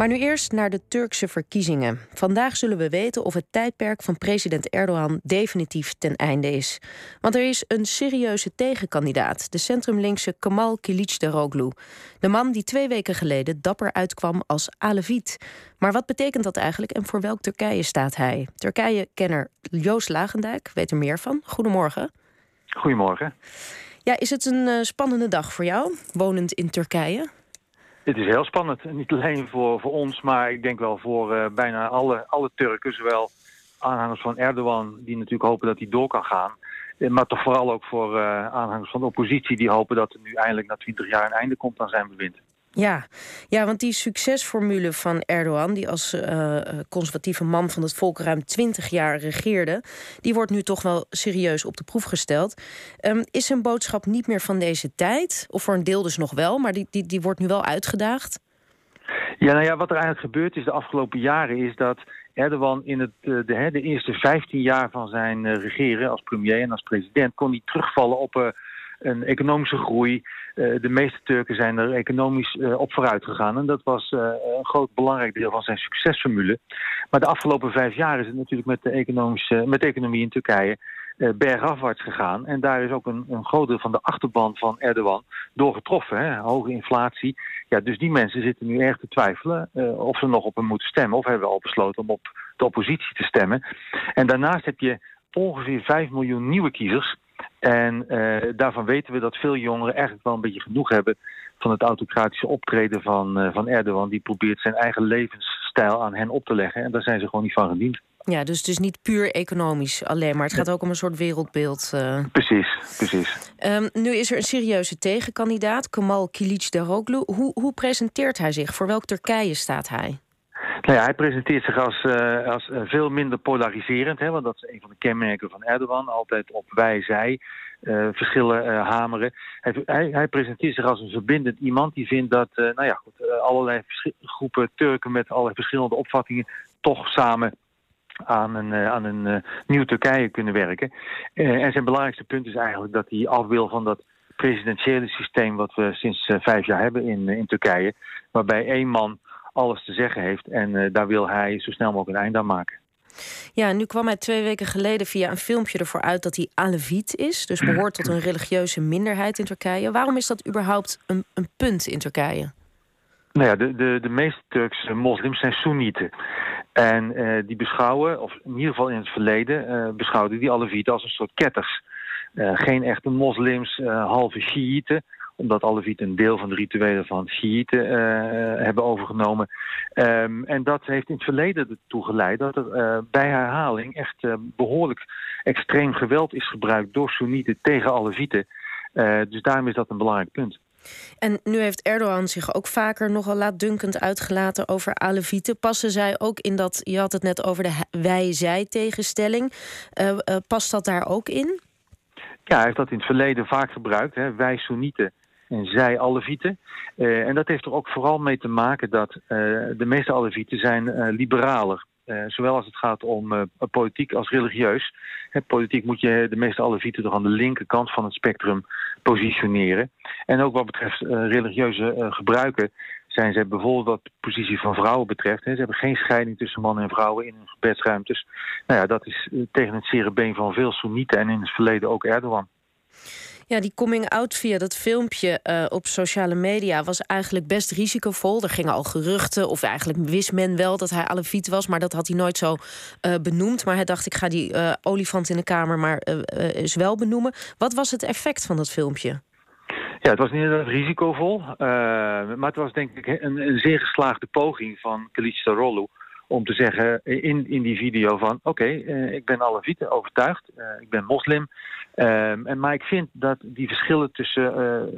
Maar nu eerst naar de Turkse verkiezingen. Vandaag zullen we weten of het tijdperk van president Erdogan definitief ten einde is. Want er is een serieuze tegenkandidaat, de centrumlinkse Kemal Kılıçdaroğlu. De man die twee weken geleden dapper uitkwam als Aleviet. Maar wat betekent dat eigenlijk en voor welk Turkije staat hij? Turkije-kenner Joost Lagendijk weet er meer van. Goedemorgen. Goedemorgen. Ja, is het een uh, spannende dag voor jou, wonend in Turkije? Het is heel spannend. Niet alleen voor, voor ons, maar ik denk wel voor uh, bijna alle, alle Turken. Zowel aanhangers van Erdogan, die natuurlijk hopen dat hij door kan gaan. Eh, maar toch vooral ook voor uh, aanhangers van de oppositie... die hopen dat er nu eindelijk na twintig jaar een einde komt aan zijn bewind. Ja. ja, want die succesformule van Erdogan, die als uh, conservatieve man van het volk ruim twintig jaar regeerde, die wordt nu toch wel serieus op de proef gesteld. Um, is zijn boodschap niet meer van deze tijd? Of voor een deel dus nog wel, maar die, die, die wordt nu wel uitgedaagd? Ja, nou ja, wat er eigenlijk gebeurd is de afgelopen jaren is dat Erdogan in het, de, de eerste 15 jaar van zijn regeren als premier en als president kon hij terugvallen op een economische groei. Uh, de meeste Turken zijn er economisch uh, op vooruit gegaan. En dat was uh, een groot belangrijk deel van zijn succesformule. Maar de afgelopen vijf jaar is het natuurlijk met de, economische, met de economie in Turkije bergafwaarts gegaan. En daar is ook een, een groot deel van de achterban van Erdogan door getroffen. Hè? Hoge inflatie. Ja, dus die mensen zitten nu erg te twijfelen of ze nog op hem moeten stemmen. Of hebben al besloten om op de oppositie te stemmen. En daarnaast heb je ongeveer 5 miljoen nieuwe kiezers en uh, daarvan weten we dat veel jongeren eigenlijk wel een beetje genoeg hebben van het autocratische optreden van, uh, van Erdogan. Die probeert zijn eigen levensstijl aan hen op te leggen. En daar zijn ze gewoon niet van gediend. Ja, dus het is niet puur economisch alleen, maar het gaat ook om een soort wereldbeeld. Uh... Precies, precies. Um, nu is er een serieuze tegenkandidaat, Kemal Kılıçdaroğlu. Hoe, hoe presenteert hij zich? Voor welk Turkije staat hij? Nou hij presenteert zich als, uh, als uh, veel minder polariserend. Hè, want dat is een van de kenmerken van Erdogan. Altijd op wij-zij uh, verschillen hameren. Hij, hij, hij, presenteert zich als een verbindend iemand die vindt dat nou ja, goed, allerlei groepen Turken met allerlei verschillende opvattingen toch samen aan een, aan een nieuw Turkije kunnen werken. en zijn belangrijkste punt is eigenlijk dat hij af wil van dat presidentiële systeem wat we sinds vijf jaar hebben in, in Turkije. Waarbij één man alles te zeggen heeft. En uh, daar wil hij zo snel mogelijk een einde aan maken. Ja, nu kwam hij twee weken geleden via een filmpje ervoor uit dat hij Aleviet is. Dus behoort tot een religieuze minderheid in Turkije. Waarom is dat überhaupt een, een punt in Turkije? Nou ja, de, de, de meeste Turkse moslims zijn Soenieten. En uh, die beschouwen, of in ieder geval in het verleden, uh, beschouwden die Alevieten als een soort ketters. Uh, geen echte moslims, halve Shiiten omdat Alevieten een deel van de rituelen van Shiiten uh, hebben overgenomen. Um, en dat heeft in het verleden ertoe geleid dat er uh, bij herhaling echt uh, behoorlijk extreem geweld is gebruikt door Soenieten tegen Alevieten. dus daarom is dat een belangrijk punt. En nu heeft Erdogan zich ook vaker nogal laatdunkend uitgelaten over Alevieten. Passen zij ook in dat, je had het net over de wij-zij tegenstelling. past dat daar ook in? Ja, hij heeft dat in het verleden vaak gebruikt. Hè. Wij Soenieten en zij Alevieten. Uh, en dat heeft er ook vooral mee te maken dat uh, de meeste Alevieten zijn uh, liberaler. zowel als het gaat om politiek als religieus. Hè, politiek moet je de meeste Alevieten toch aan de linkerkant van het spectrum positioneren. En ook wat betreft religieuze gebruiken zijn ze bijvoorbeeld wat de positie van vrouwen betreft. Hè, ze hebben geen scheiding tussen mannen en vrouwen in hun gebedsruimtes. Nou ja, dat is tegen het zere van veel Soenieten en in het verleden ook Erdogan. Ja, die coming out via dat filmpje uh, op sociale media was eigenlijk best risicovol. Er gingen al geruchten, of eigenlijk wist men wel dat hij Aleviet was, maar dat had hij nooit zo uh, benoemd. Maar hij dacht, ik ga die uh, olifant in de kamer maar eens wel benoemen. Wat was het effect van dat filmpje? Ja, het was inderdaad risicovol. maar het was denk ik een, een zeer geslaagde poging van Kılıçdaroğlu om te zeggen in, in die video van... oké, uh, ik ben Alevieten overtuigd, uh, ik ben moslim... Um, en, maar ik vind dat die verschillen tussen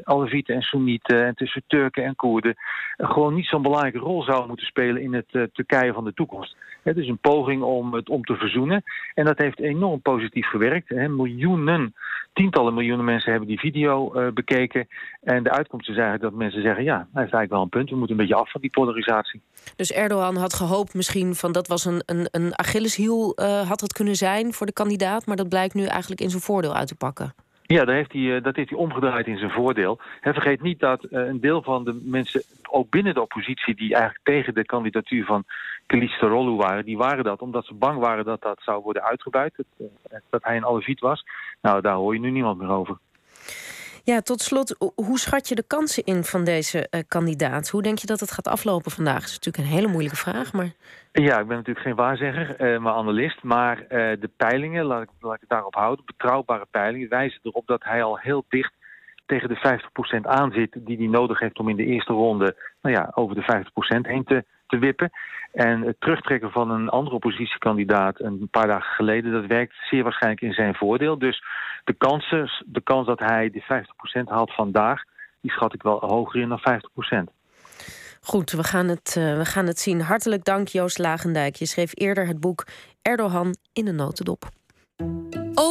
uh, en Soenieten... en tussen Turken en Koerden... gewoon niet zo'n belangrijke rol zouden moeten spelen... in het Turkije van de toekomst. Het is een poging om het om te verzoenen. En dat heeft enorm positief gewerkt. Miljoenen, tientallen miljoenen mensen hebben die video bekeken. En de uitkomst is eigenlijk dat mensen zeggen... ja, hij heeft eigenlijk wel een punt. We moeten een beetje af van die polarisatie. Dus Erdogan had gehoopt misschien van dat was een, een, een Achilleshiel... had het kunnen zijn voor de kandidaat... maar dat blijkt nu eigenlijk in zijn voordeel uit te pakken. Ja, daar heeft hij, dat heeft hij omgedraaid in zijn voordeel. Hij vergeet niet dat een deel van de mensen, ook binnen de oppositie... die eigenlijk tegen de kandidatuur van Kılıçdaroğlu waren... die waren dat omdat ze bang waren dat dat zou worden uitgebuit. Dat, dat hij een alleviet was. Nou, daar hoor je nu niemand meer over. Ja, tot slot, hoe schat je de kansen in van deze uh, kandidaat? Hoe denk je dat het gaat aflopen vandaag? Dat is natuurlijk een hele moeilijke vraag, maar... Ja, ik ben natuurlijk geen waarzegger, uh, maar analist. Maar uh, de peilingen, laat ik, laat ik het daarop houden, betrouwbare peilingen... wijzen erop dat hij al heel dicht tegen de 50% aan zit... die hij nodig heeft om in de eerste ronde nou ja, over de 50% heen te te wippen. En het terugtrekken van een andere oppositiekandidaat een paar dagen geleden... dat werkt zeer waarschijnlijk in zijn voordeel. Dus de, kansen, de kans dat hij de 50% haalt vandaag... die schat ik wel hoger in dan 50%. Goed, we gaan, het, uh, we gaan het zien. Hartelijk dank Joost Lagendijk. Je schreef eerder het boek Erdogan in de notendop.